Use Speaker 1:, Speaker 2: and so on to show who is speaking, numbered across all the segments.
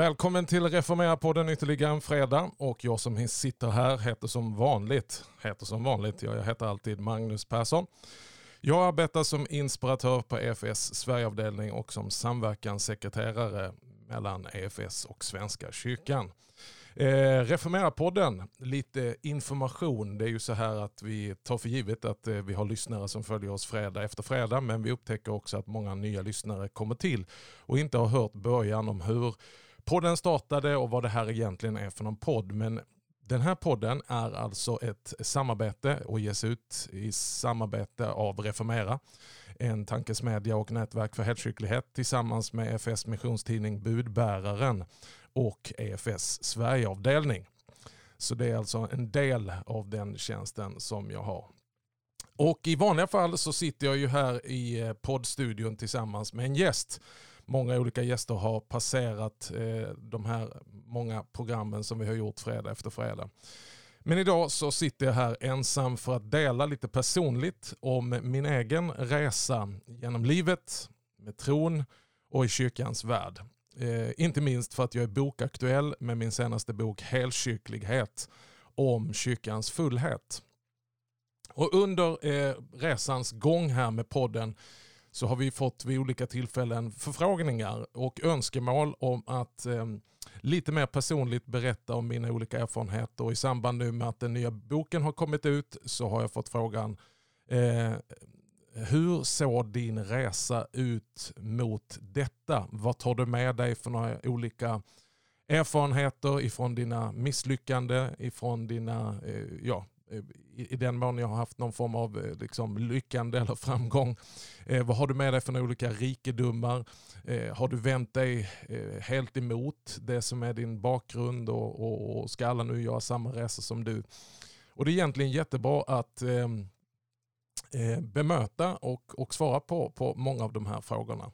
Speaker 1: Välkommen till Reformera-podden ytterligare en fredag och jag som sitter här heter som vanligt, heter som vanligt, jag heter alltid Magnus Persson. Jag arbetar som inspiratör på EFS Sverigeavdelning och som samverkanssekreterare mellan EFS och Svenska kyrkan. Eh, Reformera-podden, lite information. Det är ju så här att vi tar för givet att eh, vi har lyssnare som följer oss fredag efter fredag men vi upptäcker också att många nya lyssnare kommer till och inte har hört början om hur podden startade och vad det här egentligen är för någon podd. Men den här podden är alltså ett samarbete och ges ut i samarbete av Reformera, en tankesmedja och nätverk för hälsoskicklighet tillsammans med EFS missionstidning Budbäraren och EFS Sverigeavdelning. Så det är alltså en del av den tjänsten som jag har. Och i vanliga fall så sitter jag ju här i eh, poddstudion tillsammans med en gäst många olika gäster har passerat eh, de här många programmen som vi har gjort fredag efter fredag. Men idag så sitter jag här ensam för att dela lite personligt om min egen resa genom livet, med tron och i kyrkans värld. Eh, inte minst för att jag är bokaktuell med min senaste bok Helkyrklighet om kyrkans fullhet. Och under eh, resans gång här med podden så har vi fått vid olika tillfällen förfrågningar och önskemål om att eh, lite mer personligt berätta om mina olika erfarenheter. Och I samband nu med att den nya boken har kommit ut så har jag fått frågan eh, hur såg din resa ut mot detta? Vad tar du med dig för några olika erfarenheter ifrån dina misslyckanden, ifrån dina eh, ja, Eh, i den mån jag har haft någon form av eh, liksom, lyckande eller framgång. Eh, vad har du med dig för olika rikedomar? Eh, har du vänt dig eh, helt emot det som är din bakgrund och, och, och ska alla nu göra samma resa som du? Och Det är egentligen jättebra att ehm, eh, bemöta och, och svara på, på många av de här frågorna.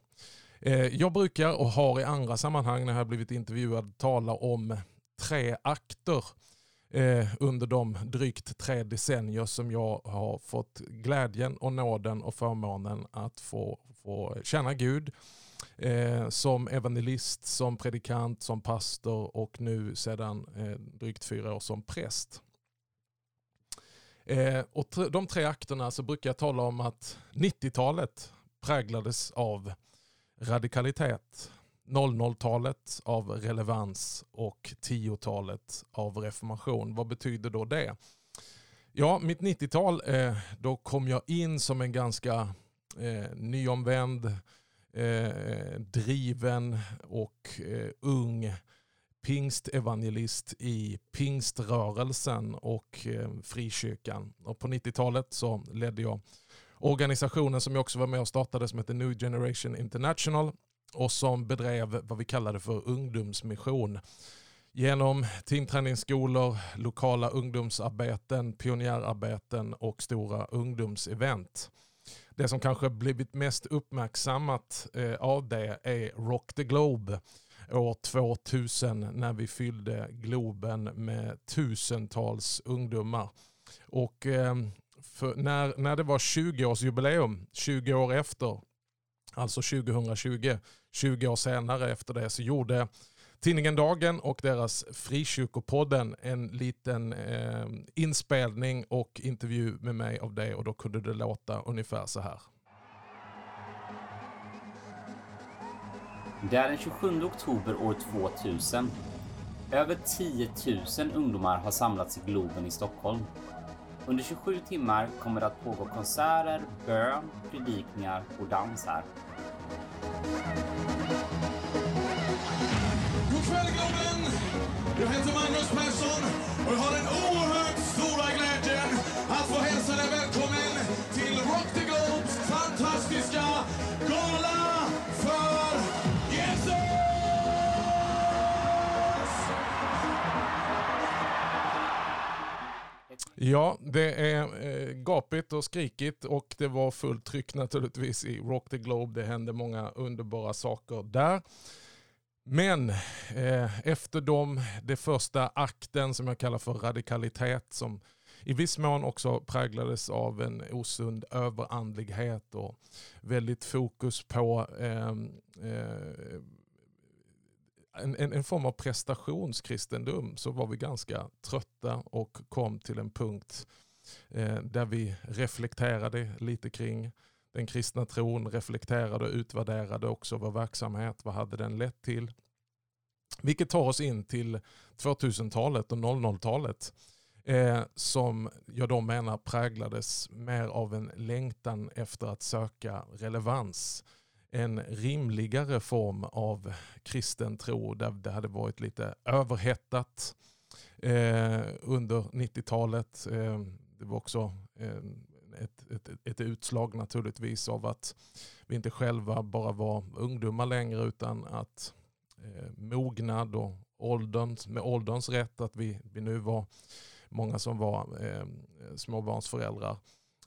Speaker 1: Jag brukar och har i andra sammanhang när jag har blivit intervjuad tala om tre akter eh, under de drygt tre decennier som jag har fått glädjen och nåden och förmånen att få, få känna Gud eh, som evangelist, som predikant, som pastor och nu sedan eh, drygt fyra år som präst. Eh, och de tre akterna så brukar jag tala om att 90-talet präglades av radikalitet, 00-talet av relevans och 10-talet av reformation. Vad betyder då det? Ja, mitt 90-tal, eh, då kom jag in som en ganska eh, nyomvänd, eh, driven och eh, ung pingstevangelist i pingströrelsen och eh, frikyrkan. Och på 90-talet så ledde jag organisationen som jag också var med och startade som heter New Generation International och som bedrev vad vi kallade för ungdomsmission. Genom teamträningsskolor, lokala ungdomsarbeten, pionjärarbeten och stora ungdomsevent. Det som kanske blivit mest uppmärksammat eh, av det är Rock the Globe år 2000 när vi fyllde Globen med tusentals ungdomar. Och ehm, när, när det var 20-årsjubileum, 20 år efter alltså 2020. 20 år senare efter det så gjorde tidningen Dagen och deras Frikyrkopodden en liten eh, inspelning och intervju med mig av det och då kunde det låta ungefär så här.
Speaker 2: Det är den 27 oktober år 2000. Över 10 000 ungdomar har samlats i Globen i Stockholm under 27 timmar kommer det att pågå konserter, bön, predikningar och dans här.
Speaker 3: God kväll Globen! Jag heter Magnus Persson och jag har den oerhört stora
Speaker 1: Ja, det är eh, gapigt och skrikigt och det var fullt tryck naturligtvis i Rock the Globe. Det hände många underbara saker där. Men eh, efter dem, det första akten som jag kallar för radikalitet som i viss mån också präglades av en osund överandlighet och väldigt fokus på ehm, eh, eh, en, en, en form av prestationskristendom så var vi ganska trötta och kom till en punkt eh, där vi reflekterade lite kring den kristna tron, reflekterade och utvärderade också vår verksamhet. Vad hade den lett till? Vilket tar oss in till 2000-talet och 00-talet eh, som jag då menar präglades mer av en längtan efter att söka relevans. En rimligare form av kristen tro där det hade varit lite överhettat eh, under 90-talet. Eh, det var också eh, ett, ett, ett utslag naturligtvis av att vi inte själva bara var ungdomar längre utan att eh, mognad och ålderns, med ålderns rätt att vi, vi nu var många som var eh, småbarnsföräldrar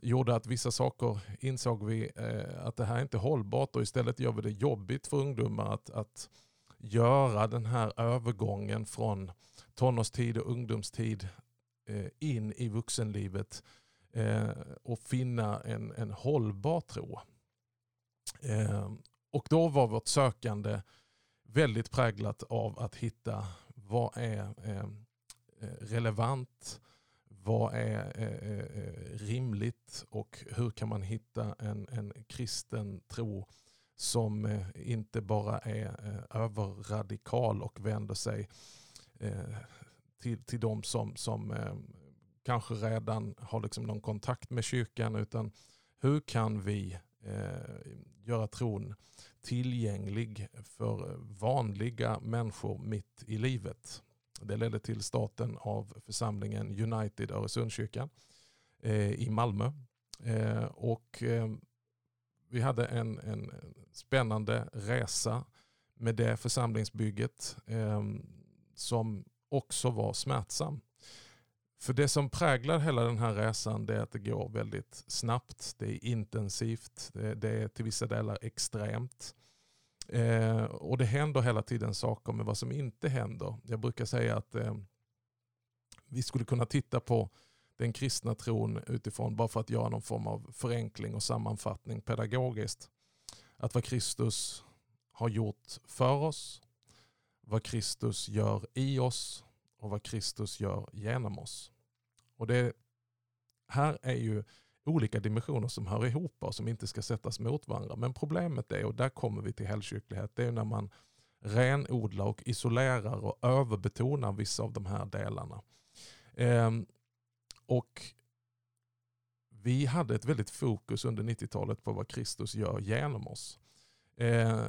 Speaker 1: gjorde att vissa saker insåg vi eh, att det här är inte hållbart och istället gör vi det jobbigt för ungdomar att, att göra den här övergången från tonårstid och ungdomstid eh, in i vuxenlivet eh, och finna en, en hållbar tro. Eh, och då var vårt sökande väldigt präglat av att hitta vad är Eh, eh relevant? Vad är eh, eh, eh, rimligt och hur kan man hitta en, en kristen tro som eh, inte bara är eh, överradikal och vänder sig till, till de som, som kanske redan har liksom någon kontakt med kyrkan utan hur kan vi göra tron tillgänglig för vanliga människor mitt i livet. Det ledde till starten av församlingen United Öresundskyrkan eh, i Malmö. Eh, och eh, vi hade en, en spännande resa med det församlingsbygget eh, som också var smärtsam. För det som präglar hela den här resan det är att det går väldigt snabbt, det är intensivt, det är till vissa delar extremt. Eh, och det händer hela tiden saker med vad som inte händer. Jag brukar säga att eh, vi skulle kunna titta på den kristna tron utifrån, bara för att göra någon form av förenkling och sammanfattning pedagogiskt. Att vad Kristus har gjort för oss, vad Kristus gör i oss och vad Kristus gör genom oss. Och det här är ju olika dimensioner som hör ihop och som inte ska sättas mot varandra. Men problemet är, och där kommer vi till helkyrklighet, det är när man renodlar och isolerar och överbetonar vissa av de här delarna. Eh, och vi hade ett väldigt fokus under 90-talet på vad Kristus gör genom oss. Eh,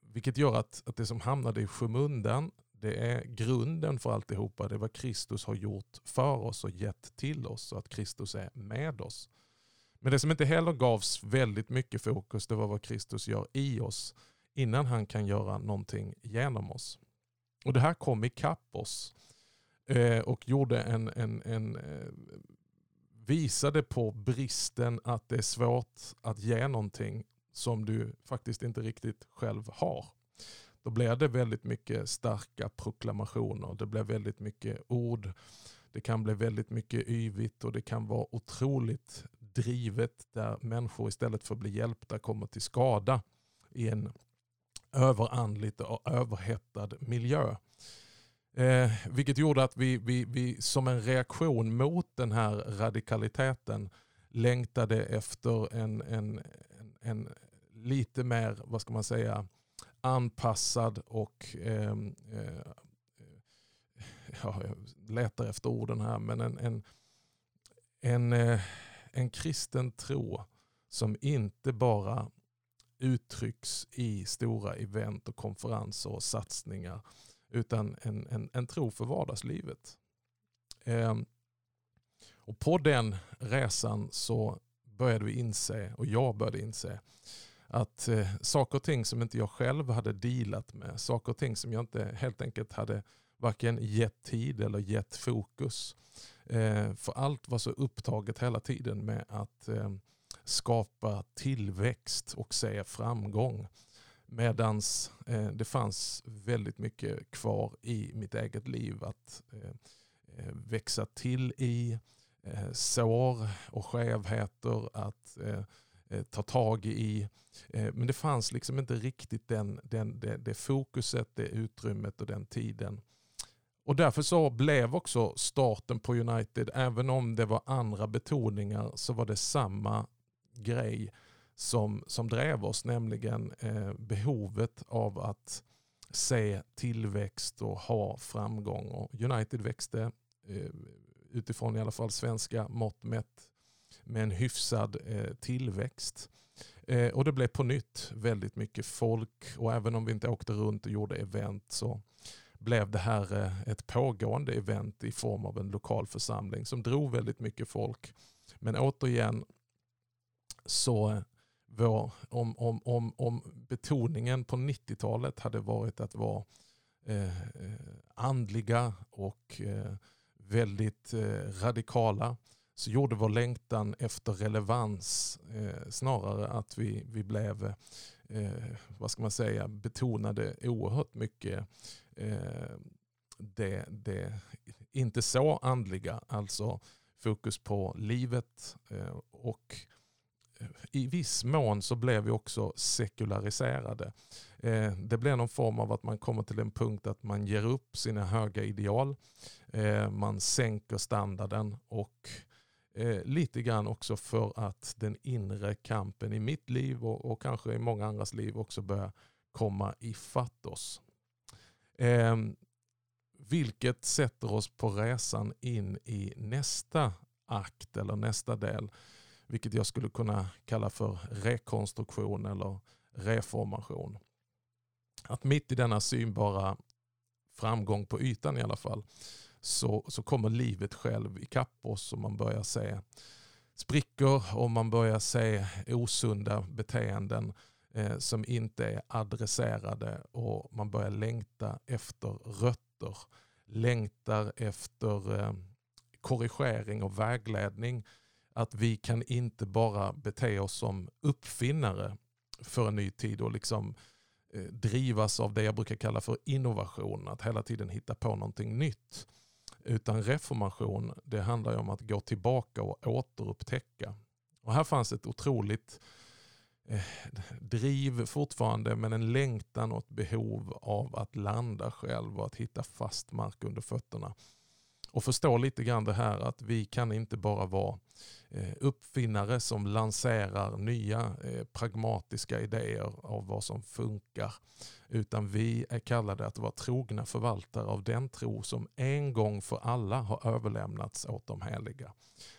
Speaker 1: vilket gör att, att det som hamnade i skymundan, det är grunden för alltihopa. Det är vad Kristus har gjort för oss och gett till oss och att Kristus är med oss. Men det som inte heller gavs väldigt mycket fokus det var vad Kristus gör i oss innan han kan göra någonting genom oss. Och Det här kom ikapp oss eh, och gjorde en, en, en eh, visade på bristen att det är svårt att ge någonting som du faktiskt inte riktigt själv har. Då blev det väldigt mycket starka proklamationer. Det blev väldigt mycket ord. Det kan bli väldigt mycket yvigt och det kan vara otroligt drivet där människor istället för att bli hjälpta kommer till skada i en överandligt och överhettad miljö. Eh, vilket gjorde att vi, vi, vi som en reaktion mot den här radikaliteten längtade efter en, en, en, en lite mer, vad ska man säga, anpassad och eh, eh, ja, jag letar efter orden här, men en, en, en eh, en kristen tro som inte bara uttrycks i stora event och konferenser och satsningar utan en, en, en tro för vardagslivet. Eh, och på den resan så började vi inse, och jag började inse, att eh, saker och ting som inte jag själv hade dealat med, saker och ting som jag inte helt enkelt hade varken gett tid eller gett fokus, Eh, för allt var så upptaget hela tiden med att eh, skapa tillväxt och se framgång. Medan eh, det fanns väldigt mycket kvar i mitt eget liv att eh, eh, växa till i. Eh, sår och skevheter att eh, ta tag i. Eh, men det fanns liksom inte riktigt den, den, det, det fokuset, det utrymmet och den tiden. Och därför så blev också starten på United, även om det var andra betoningar, så var det samma grej som, som drev oss, nämligen eh, behovet av att se tillväxt och ha framgång. Och United växte eh, utifrån i alla fall svenska mått mätt med en hyfsad eh, tillväxt. Eh, och det blev på nytt väldigt mycket folk och även om vi inte åkte runt och gjorde event så blev det här eh, ett pågående event i form av en lokal församling som drog väldigt mycket folk. Men återigen så eh, vår, om, om, om, om betoningen på 90-talet hade varit att vara eh, eh, andliga och eh, väldigt eh, radikala så gjorde vår längtan efter relevans eh, snarare att vi, vi blev, eh, vad ska man säga, betonade oerhört mycket eh, det, det inte så andliga, alltså fokus på livet eh, och eh, i viss mån så blev vi också sekulariserade. Eh, det blev någon form av att man kommer till en punkt att man ger upp sina höga ideal. Eh, man sänker standarden och eh, lite grann också för att den inre kampen i mitt liv och, och kanske i många andras liv också börjar komma ifatt oss. Eh, vilket sätter oss på resan in i nästa akt eller nästa del. Vilket jag skulle kunna kalla för rekonstruktion eller reformation. Att mitt i denna synbara framgång på ytan i alla fall så, så kommer livet själv ikapp oss och man börjar se sprickor och man börjar se osunda beteenden eh, som inte är adresserade och man börjar längta efter rötter. Längtar efter eh, korrigering och vägledning. Att vi kan inte bara bete oss som uppfinnare för en ny tid och liksom eh, drivas av det jag brukar kalla för innovation. Att hela tiden hitta på någonting nytt. Utan reformation, det handlar ju om att gå tillbaka och återupptäcka. Och här fanns ett otroligt eh, driv fortfarande, men en längtan och ett behov av att landa själv och att hitta fast mark under fötterna. Och förstå lite grann det här att vi kan inte bara vara eh, uppfinnare som lanserar nya eh, pragmatiska idéer av vad som funkar. Utan vi är kallade att vara trogna förvaltare av den tro som en gång för alla har överlämnats åt de heliga.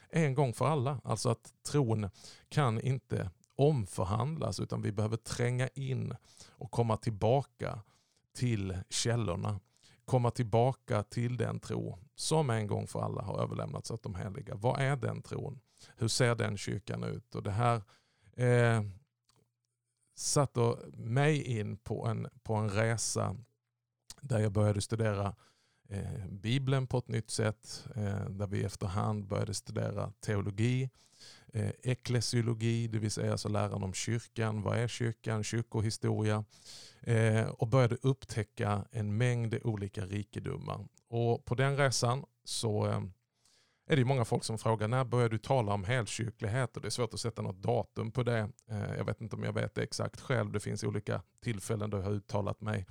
Speaker 1: En gång för alla, alltså att tron kan inte omförhandlas utan vi behöver tränga in och komma tillbaka till källorna. Komma tillbaka till den tro som en gång för alla har överlämnats åt de heliga. Vad är den tron? Hur ser den kyrkan ut? Och det här eh, satte mig in på en, på en resa där jag började studera eh, Bibeln på ett nytt sätt. Eh, där vi efterhand började studera teologi, Eh, eklesiologi, det vill säga alltså läran om kyrkan. Vad är kyrkan? Kyrkohistoria. Eh, och började upptäcka en mängd olika rikedomar. Och på den resan så eh, är det många folk som frågar när började du tala om helkyrklighet? Och det är svårt att sätta något datum på det. Jag vet inte om jag vet det exakt själv. Det finns olika tillfällen då jag har uttalat mig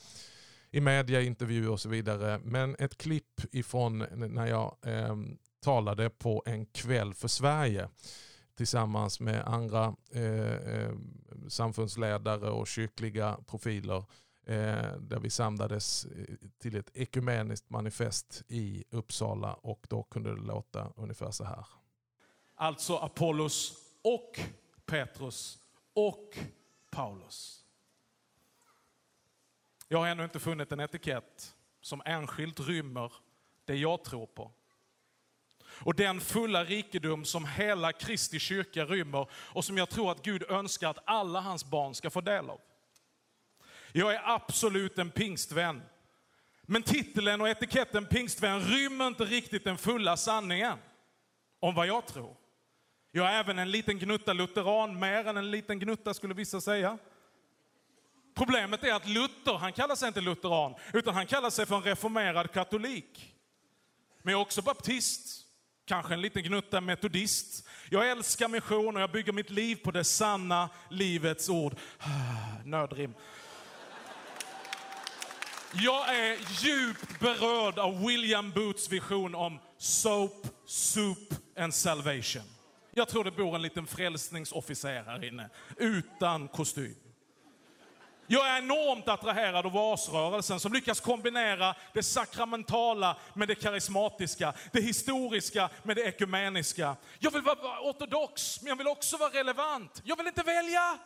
Speaker 1: i media, intervjuer och så vidare. Men ett klipp ifrån när jag eh, talade på en kväll för Sverige tillsammans med andra eh, eh, samfundsledare och kyrkliga profiler eh, där vi samlades eh, till ett ekumeniskt manifest i Uppsala och då kunde det låta ungefär så här.
Speaker 4: Alltså Apollos och Petrus och Paulus. Jag har ännu inte funnit en etikett som enskilt rymmer det jag tror på. Och den fulla rikedom som hela Kristi kyrka rymmer och som jag tror att Gud önskar att alla hans barn ska få del av. Jag är absolut en pingstvän. Men titeln och etiketten pingstvän rymmer inte riktigt den fulla sanningen om vad jag tror. Jag är även en liten gnutta lutheran, mer än en liten gnutta skulle vissa säga. Problemet är att Luther, han kallar sig inte lutheran, utan han kallar sig för en reformerad katolik. Men jag är också baptist,
Speaker 1: kanske en liten gnutta metodist. Jag älskar mission och jag bygger mitt liv på det sanna livets ord. Nödrim. Jag är djupt berörd av William Boots vision om soap, soup and salvation. Jag tror det bor en liten frälsningsofficer här inne, utan kostym. Jag är enormt attraherad av asrörelsen som lyckas kombinera det sakramentala med det karismatiska, det historiska med det ekumeniska. Jag vill vara ortodox, men jag vill också vara relevant. Jag vill inte välja.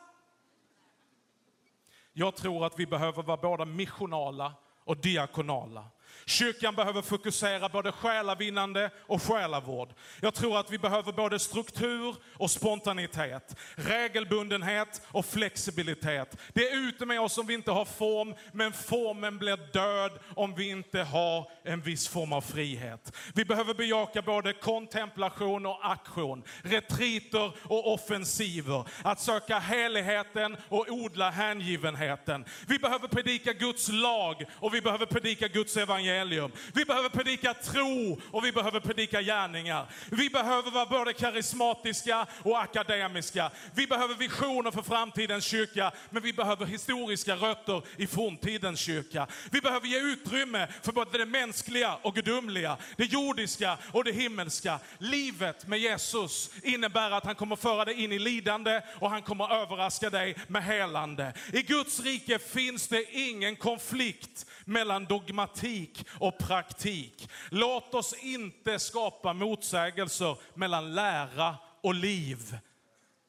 Speaker 1: Jag tror att vi behöver vara både missionala och diakonala. Kyrkan behöver fokusera både själavinnande och själavård. Jag tror att vi behöver både struktur och spontanitet, regelbundenhet och flexibilitet. Det är ute med oss om vi inte har form, men formen blir död om vi inte har en viss form av frihet. Vi behöver bejaka både kontemplation och aktion, retriter och offensiver, att söka heligheten och odla hängivenheten. Vi behöver predika Guds lag och vi behöver predika Guds evangelium evangelium. Vi behöver predika tro och vi behöver predika gärningar. Vi behöver vara både karismatiska och akademiska. Vi behöver visioner för framtidens kyrka, men vi behöver historiska rötter i forntidens kyrka. Vi behöver ge utrymme för både det mänskliga och gudomliga, det jordiska och det himmelska. Livet med Jesus innebär att han kommer föra dig in i lidande och han kommer överraska dig med helande. I Guds rike finns det ingen konflikt mellan dogmatik och praktik. Låt oss inte skapa motsägelser mellan lära och liv.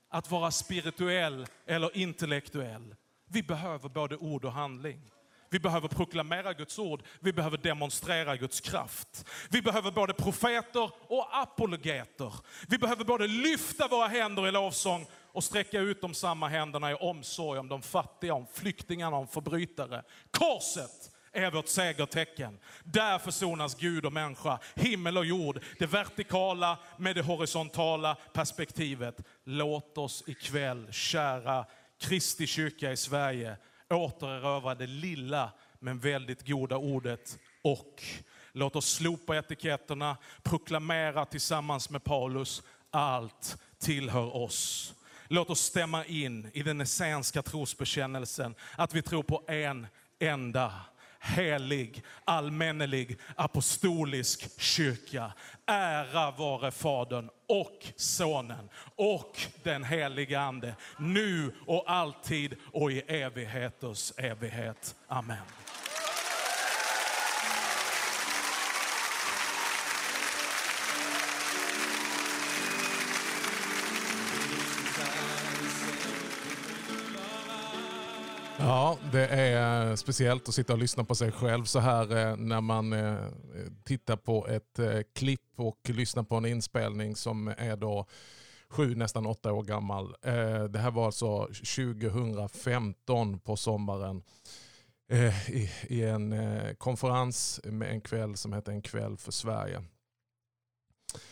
Speaker 1: Att vara spirituell eller intellektuell. Vi behöver både ord och handling. Vi behöver proklamera Guds ord, vi behöver demonstrera Guds kraft. Vi behöver både profeter och apologeter. Vi behöver både lyfta våra händer i lovsång och sträcka ut de samma händerna i omsorg om de fattiga, om flyktingarna, om förbrytare. Korset är vårt segertecken. Där försonas Gud och människa, himmel och jord, det vertikala med det horisontala perspektivet. Låt oss ikväll, kära Kristi kyrka i Sverige, återerövra det lilla men väldigt goda ordet och. Låt oss slopa etiketterna, proklamera tillsammans med Paulus, allt tillhör oss. Låt oss stämma in i den essenska trosbekännelsen, att vi tror på en enda helig, allmännelig, apostolisk kyrka. Ära vare Fadern och Sonen och den helige Ande, nu och alltid och i evigheters evighet. Amen.
Speaker 5: Ja, det är speciellt att sitta och lyssna på sig själv så här eh, när man eh, tittar på ett eh, klipp och lyssnar på en inspelning som är då sju, nästan åtta år gammal. Det här var alltså 2015 på sommaren i en konferens med en kväll som heter En kväll för Sverige.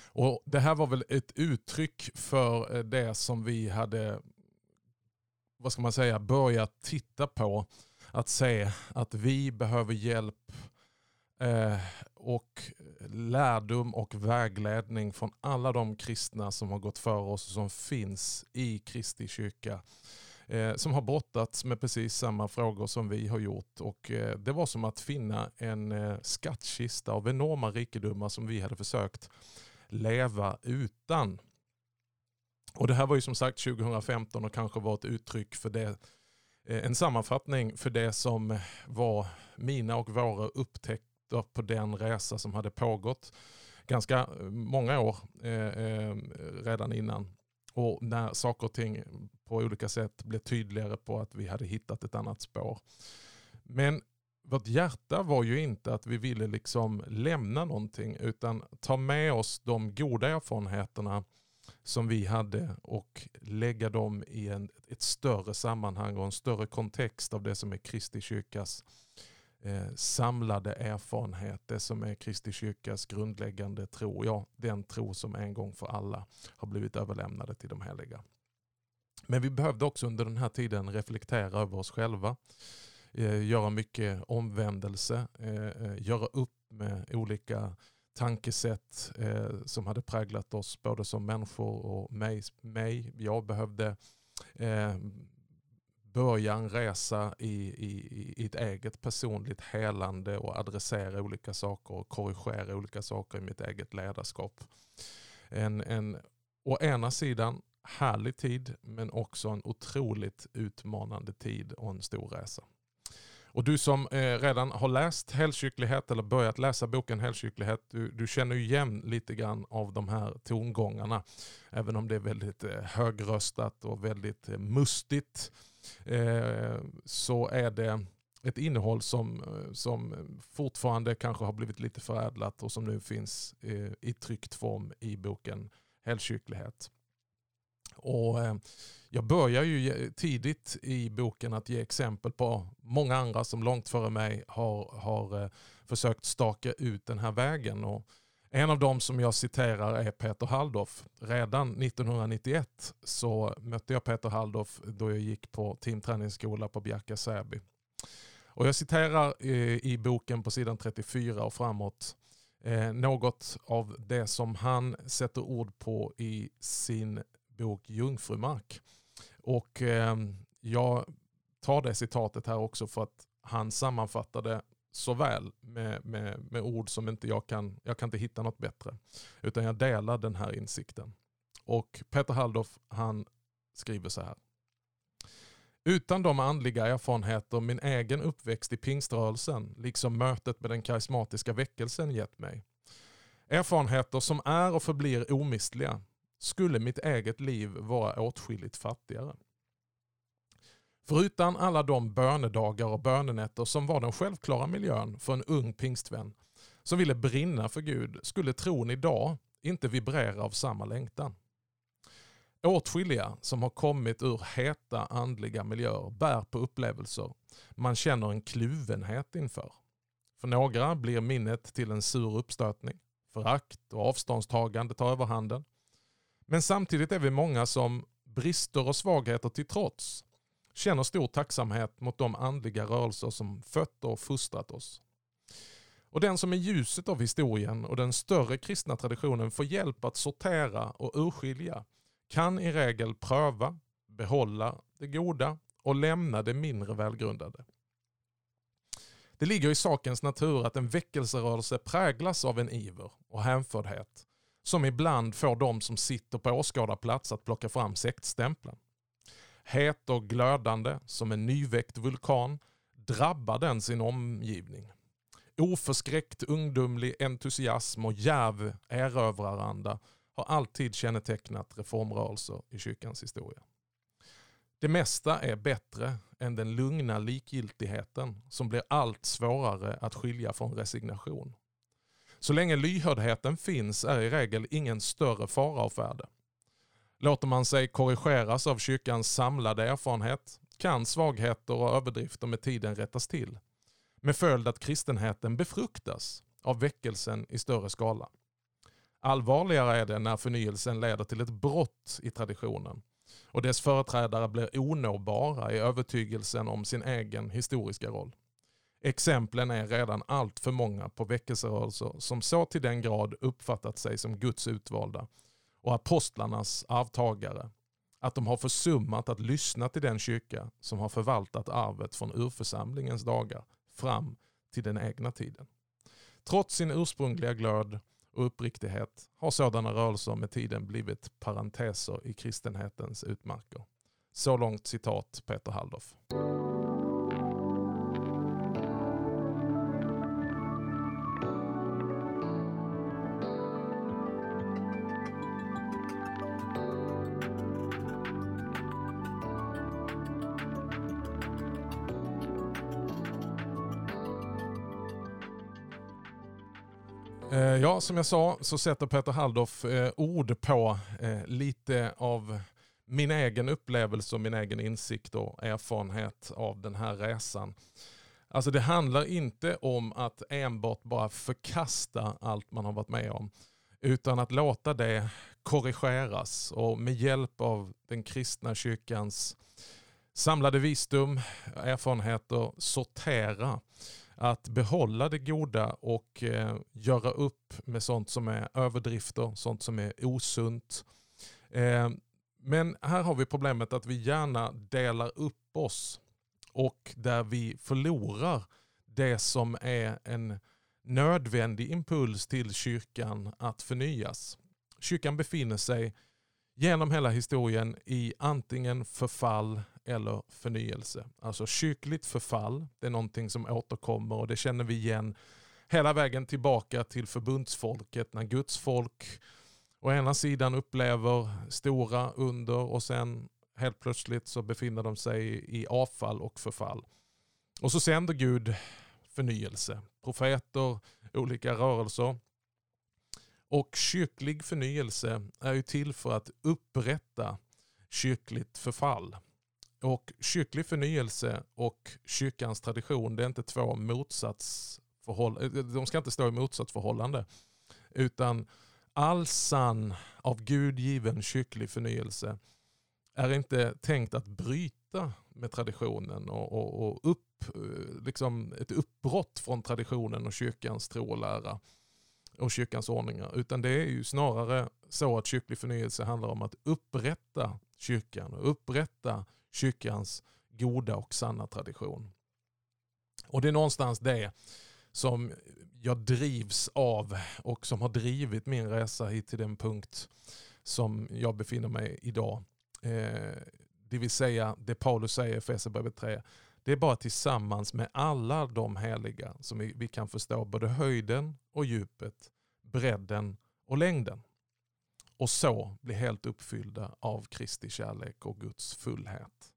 Speaker 5: Och Det här var väl ett uttryck för det som vi hade vad ska man säga, börja titta på att se att vi behöver hjälp eh, och lärdom och vägledning från alla de kristna som har gått före oss och som finns i Kristi kyrka. Eh, som har brottats med precis samma frågor som vi har gjort. Och, eh, det var som att finna en eh, skattkista av enorma rikedomar som vi hade försökt leva utan. Och Det här var ju som sagt 2015 och kanske var ett uttryck för det, eh, en sammanfattning för det som var mina och våra upptäckter på den resa som hade pågått ganska eh, många år eh, eh, redan innan. Och när saker och ting på olika sätt blev tydligare på att vi hade hittat ett annat spår. Men vårt hjärta var ju inte att vi ville liksom lämna någonting utan ta med oss de goda erfarenheterna som vi hade och lägga dem i en, ett större sammanhang och en större kontext av det som är Kristi kyrkas eh, samlade erfarenhet. Det som är Kristi kyrkas grundläggande tro. Ja, den tro som en gång för alla har blivit överlämnade till de heliga. Men vi behövde också under den här tiden reflektera över oss själva. Eh, göra mycket omvändelse, eh, eh göra upp med olika
Speaker 1: tankesätt eh, som hade präglat oss både som människor och mig. mig. Jag behövde eh, börja en resa i, i, i ett eget personligt helande och adressera olika saker och korrigera olika saker i mitt eget ledarskap. En, en, å ena sidan härlig tid men också en otroligt utmanande tid och en stor resa. Och du som eh, redan har läst Hällkycklighet eller börjat läsa boken Hällkycklighet, du, du känner ju igen lite grann av de här tongångarna. Även om det är väldigt eh, högröstat och väldigt eh, mustigt eh, så är det ett innehåll som, eh, som fortfarande kanske har blivit lite förädlat och som nu finns eh, i tryckt form i boken Hällkycklighet. Och eh, jag börjar ju tidigt i boken att ge exempel på många andra som långt före mig har, har eh, försökt staka ut den här vägen. Och en av dem som jag citerar är Peter Halldorf. Redan 1991 så mötte jag Peter Halldorf då jag gick på teamträningsskola på Bjärka Säby. Och jag citerar eh, i boken på sidan 34 och framåt något av det som han sätter ord på i sin bok Jungfrumark. Och eh, jag tar det citatet här också för att han sammanfattade så väl med, med, med ord som inte jag kan, jag kan inte hitta något bättre. Utan jag delar den här insikten. Och Peter Halldorf han skriver så här. Utan de andliga erfarenheter min egen uppväxt i pingströrelsen, liksom mötet med den karismatiska väckelsen gett mig. Erfarenheter som är och förblir omistliga, skulle mitt eget liv vara åtskilligt fattigare. Förutan alla de bönedagar och bönenätter som var den självklara miljön för en ung pingstvän som ville brinna för Gud skulle tron idag inte vibrera av samma längtan. Åtskilliga som har kommit ur heta andliga miljöer bär på upplevelser man känner en kluvenhet inför. För några blir minnet till en sur uppstötning. Förakt och avståndstagande tar överhanden. Men samtidigt är vi många som, brister och svagheter till trots, känner stor tacksamhet mot de andliga rörelser som fött och fostrat oss. Och den som i ljuset av historien och den större kristna traditionen får hjälp att sortera och urskilja kan i regel pröva, behålla det goda och lämna det mindre välgrundade. Det ligger i sakens natur att en väckelserörelse präglas av en iver och hänfördhet som ibland får de som sitter på åskådarplats att plocka fram sektstämpeln. Het och glödande som en nyväckt vulkan drabbar den sin omgivning. Oförskräckt ungdomlig entusiasm och djärv erövraranda har alltid kännetecknat reformrörelser i kyrkans historia. Det mesta är bättre än den lugna likgiltigheten som blir allt svårare att skilja från resignation. Så länge lyhördheten finns är i regel ingen större fara av färde. Låter man sig korrigeras av kyrkans samlade erfarenhet kan svagheter och överdrifter med tiden rättas till. Med följd att kristenheten befruktas av väckelsen i större skala. Allvarligare är det när förnyelsen leder till ett brott i traditionen och dess företrädare blir onåbara i övertygelsen om sin egen historiska roll. Exemplen är redan allt för många på väckelserörelser som så till den grad uppfattat sig som Guds utvalda och apostlarnas arvtagare att de har försummat att lyssna till den kyrka som har förvaltat arvet från urförsamlingens dagar fram till den egna tiden. Trots sin ursprungliga glöd och uppriktighet har sådana rörelser med tiden blivit parenteser i kristenhetens utmarker. Så långt citat Peter Halldorf. Ja, som jag sa så sätter Peter Halldorf eh, ord på eh, lite av min egen upplevelse och min egen insikt och erfarenhet av den här resan. Alltså det handlar inte om att enbart bara förkasta allt man har varit med om. Utan att låta det korrigeras och med hjälp av den kristna kyrkans samlade visdom, erfarenheter sortera att behålla det goda och eh, göra upp med sånt som är överdrifter, sånt som är osunt. Eh, men här har vi problemet att vi gärna delar upp oss och där vi förlorar det som är en nödvändig impuls till kyrkan att förnyas. Kyrkan befinner sig genom hela historien i antingen förfall eller förnyelse. Alltså kyrkligt förfall, det är någonting som återkommer och det känner vi igen hela vägen tillbaka till förbundsfolket när Guds folk å ena sidan upplever stora under och sen helt plötsligt så befinner de sig i avfall och förfall. Och så sänder Gud förnyelse. Profeter, olika rörelser. Och kyrklig förnyelse är ju till för att upprätta kyrkligt förfall. Och kyrklig förnyelse och kyrkans tradition det är inte två motsatsförhållanden. Eh, eh, de ska inte stå i motsatsförhållande. Utan all sann av Gud given kyrklig förnyelse är inte tänkt att bryta med traditionen och, och, och upp, eh, liksom ett uppbrott från traditionen och kyrkans tro och lära och kyrkans ordningar. Utan det är ju snarare så att kyrklig förnyelse handlar om att upprätta kyrkan och upprätta kyrkans goda och sanna tradition. Och det är någonstans det som jag drivs av och som har drivit min resa hit till den punkt som jag befinner mig idag. Eh, det vill säga det Paulus säger i Efesierbrevet 3. Det är bara tillsammans med alla de heliga som vi, vi kan förstå både höjden och djupet, bredden och längden. Och så bli helt uppfyllda av Kristi kärlek och Guds fullhet.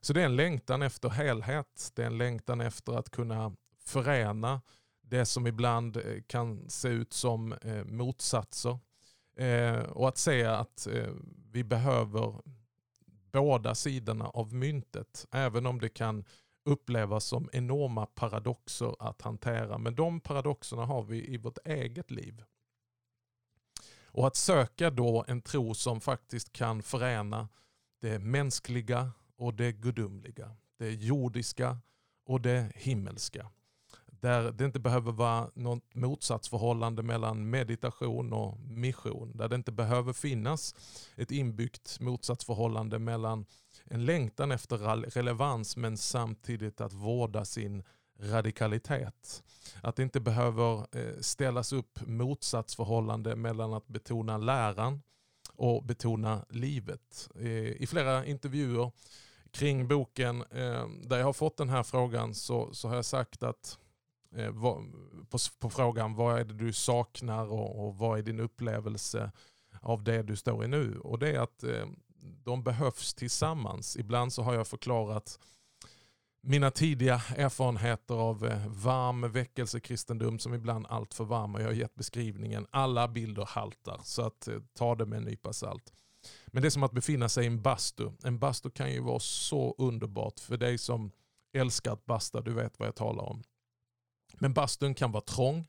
Speaker 1: Så det är en längtan efter helhet. Det är en längtan efter att kunna förena det som ibland eh, kan se ut som eh, motsatser. Eh, och att se att vi behöver båda sidorna av myntet. Även om det kan upplevas som enorma paradoxer att hantera. Men de paradoxerna har vi i vårt eget liv. Och att söka då en tro som faktiskt kan förena det mänskliga och det gudomliga. Det jordiska och det himmelska. Där det inte behöver vara något motsatsförhållande mellan meditation och mission. Där det inte behöver finnas ett inbyggt motsatsförhållande mellan en längtan efter relevans men samtidigt att vårda sin radikalitet. Att det inte behöver eh, ställas upp motsatsförhållande mellan att betona läran och betona livet. I flera intervjuer kring boken eh, där jag har fått den här frågan så, så har jag sagt att eh, på, på, frågan vad är det du saknar och, och, vad är din upplevelse av det du står i nu? Och det är att de behövs tillsammans. Ibland så har jag förklarat mina tidiga erfarenheter av eh, varm väckelsekristendom som ibland allt för varm. Jag har gett beskrivningen, alla bilder haltar. Så att eh, ta det med en nypa salt. Men det är som att befinna sig i en bastu. En bastu kan ju vara så underbart för dig som älskar att basta, du vet vad jag talar om. Men bastun kan vara trång,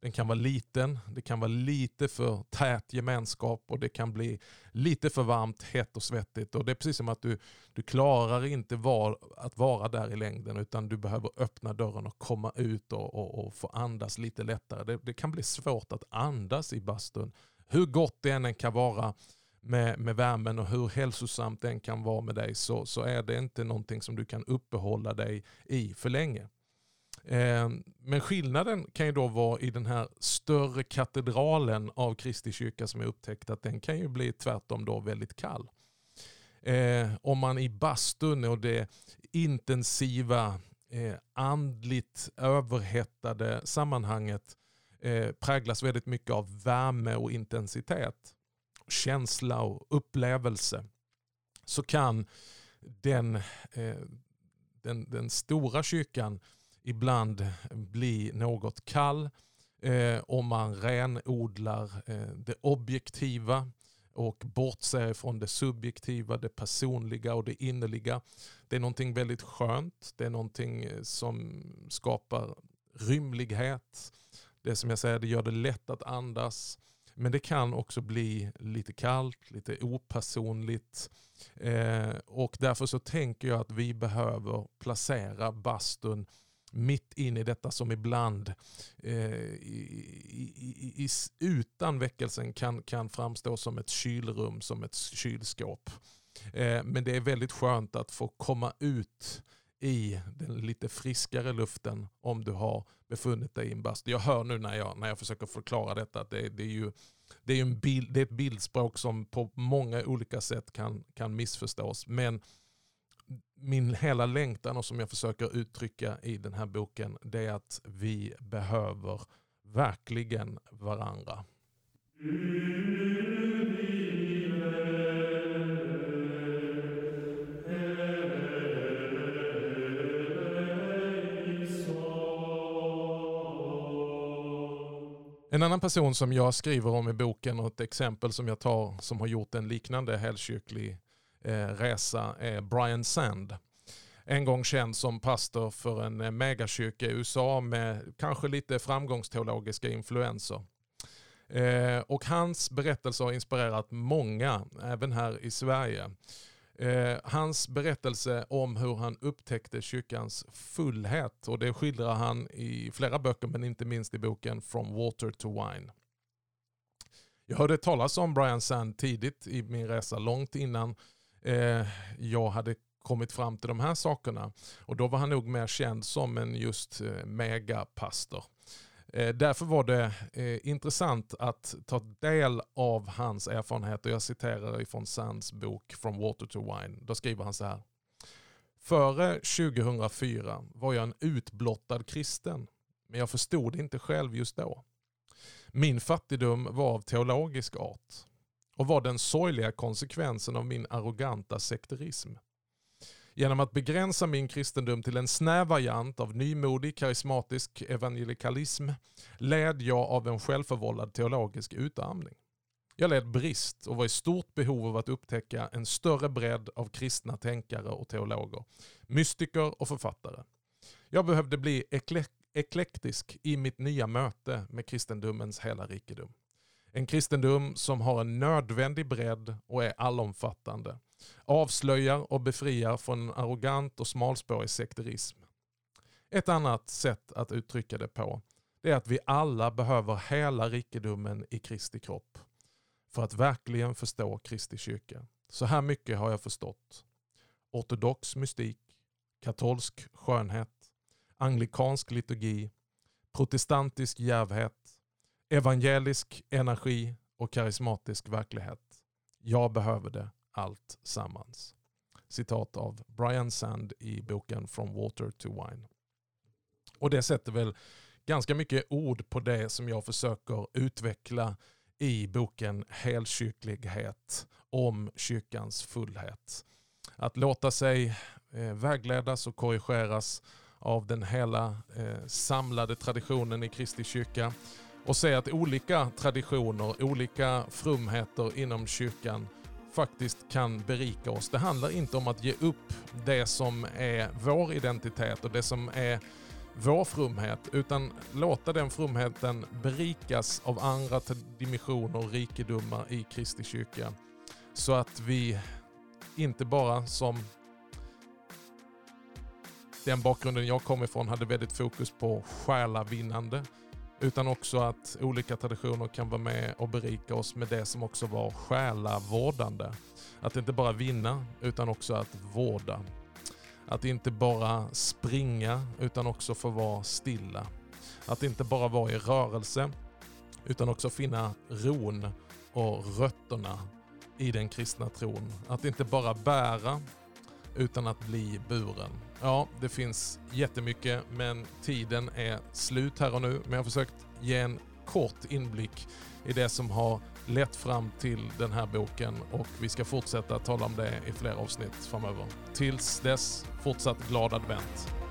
Speaker 1: den kan vara liten, det kan vara lite för tät gemenskap och det kan bli lite för varmt, hett och svettigt. Och Det är precis som att du, du klarar inte var, att vara där i längden utan du behöver öppna dörren och komma ut och, och, och få andas lite lättare. Det, det, kan bli svårt att andas i bastun. Hur gott det än kan vara med, med värmen och hur hälsosamt den kan vara med dig så, så är det inte någonting som du kan uppehålla dig i för länge. Ehm, men skillnaden kan ju då vara i den här större katedralen av Kristi kyrka som jag upptäckt att den kan ju bli tvärtom då väldigt kall. Ehm, om man i bastun och det intensiva eh, andligt överhettade sammanhanget eh, präglas väldigt mycket av värme och intensitet känsla och upplevelse så kan den, eh, den, den stora kyrkan ibland bli något kall eh, om man renodlar eh, det objektiva och bortser från det subjektiva, det personliga och det innerliga. Det är någonting väldigt skönt. Det är någonting eh, som skapar rymlighet. Det som jag säger, det gör det lätt att andas. Men det kan också bli lite kallt, lite opersonligt. Eh, och därför så tänker jag att vi behöver placera bastun mitt in i detta som ibland eh, i, i, i, utan väckelsen kan, kan framstå som ett kylrum, som ett kylskåp. Eh, men det är väldigt skönt att få komma ut i den lite friskare luften om du har befunnit dig i en bastu. Jag hör nu när jag, när jag försöker förklara detta att det, det är ju det är, en bild, det är ett bildspråk som på många olika sätt kan, kan missförstås. Men min hela längtan och som jag försöker uttrycka i den här boken det är att vi behöver verkligen varandra. En annan person som jag skriver om i boken och ett exempel som jag tar som har gjort en liknande helkyrklig Eh, resa är Brian Sand. En gång känd som pastor för en eh, megakyrka i USA med kanske lite framgångsteologiska influenser. Eh, och hans berättelse har inspirerat många, även här i Sverige. Hans berättelse om hur han upptäckte kyrkans fullhet och det skildrar han i flera böcker men inte minst i boken From Water to Wine. Jag hörde talas om Brian Sand tidigt i min resa, långt innan eh, jag hade kommit fram till de här sakerna. Och då var han nog mer känd som en just eh, megapastor. Eh, därför var det eh, intressant att ta del av hans erfarenheter. Jag citerar ifrån Sands bok From Water to Wine. Då skriver han så här. Före 2004 var jag en utblottad kristen, men jag förstod inte själv just då. Min fattigdom var av teologisk art och var den sorgliga konsekvensen av min arroganta sekterism. Genom att begränsa min kristendom till en snäv variant av nymodig karismatisk evangelikalism led jag av en självförvållad teologisk utarmning. Jag led brist och var i stort behov av att upptäcka en större bredd av kristna tänkare och teologer, mystiker och författare. Jag behövde bli eklek eklektisk i mitt nya möte med kristendomens hela rikedom. En kristendom som har en nödvändig bredd och är allomfattande. Avslöjar och befriar från en arrogant och smalspårig sekterism. Ett annat sätt att uttrycka det på det är att vi alla behöver hela rikedomen i Kristi kropp för att verkligen förstå Kristi kyrka. Så här mycket har jag förstått. Ortodox mystik, katolsk skönhet, anglikansk liturgi, protestantisk djärvhet, evangelisk energi och karismatisk verklighet. Jag behöver det allt sammans. Citat av Brian Sand i boken From Water to Wine. Och det sätter väl ganska mycket ord på det som jag försöker utveckla i boken Helkyrklighet om kyrkans fullhet. Att låta sig eh, vägledas och korrigeras av den hela eh, samlade traditionen i Kristi kyrka och se att olika traditioner, olika frumheter inom kyrkan faktiskt kan berika oss. Det handlar inte om att ge upp det som är vår identitet och det som är vår frumhet, utan låta den frumheten berikas av andra dimensioner och rikedomar i Kristi kyrka. Så att vi inte bara som den bakgrunden jag kom ifrån hade väldigt fokus på själavinnande utan också att olika traditioner kan vara med och berika oss med det som också var själavårdande. Att inte bara vinna utan också att vårda. Att inte bara springa utan också få vara stilla. Att inte bara vara i rörelse utan också finna ron och rötterna i den kristna tron. Att inte bara bära utan att bli buren. Ja, det finns jättemycket men tiden är slut här och nu. Men jag har försökt ge en kort inblick i det som har lett fram till den här boken och vi ska fortsätta tala om det i fler avsnitt framöver. Tills dess, fortsatt glad advent.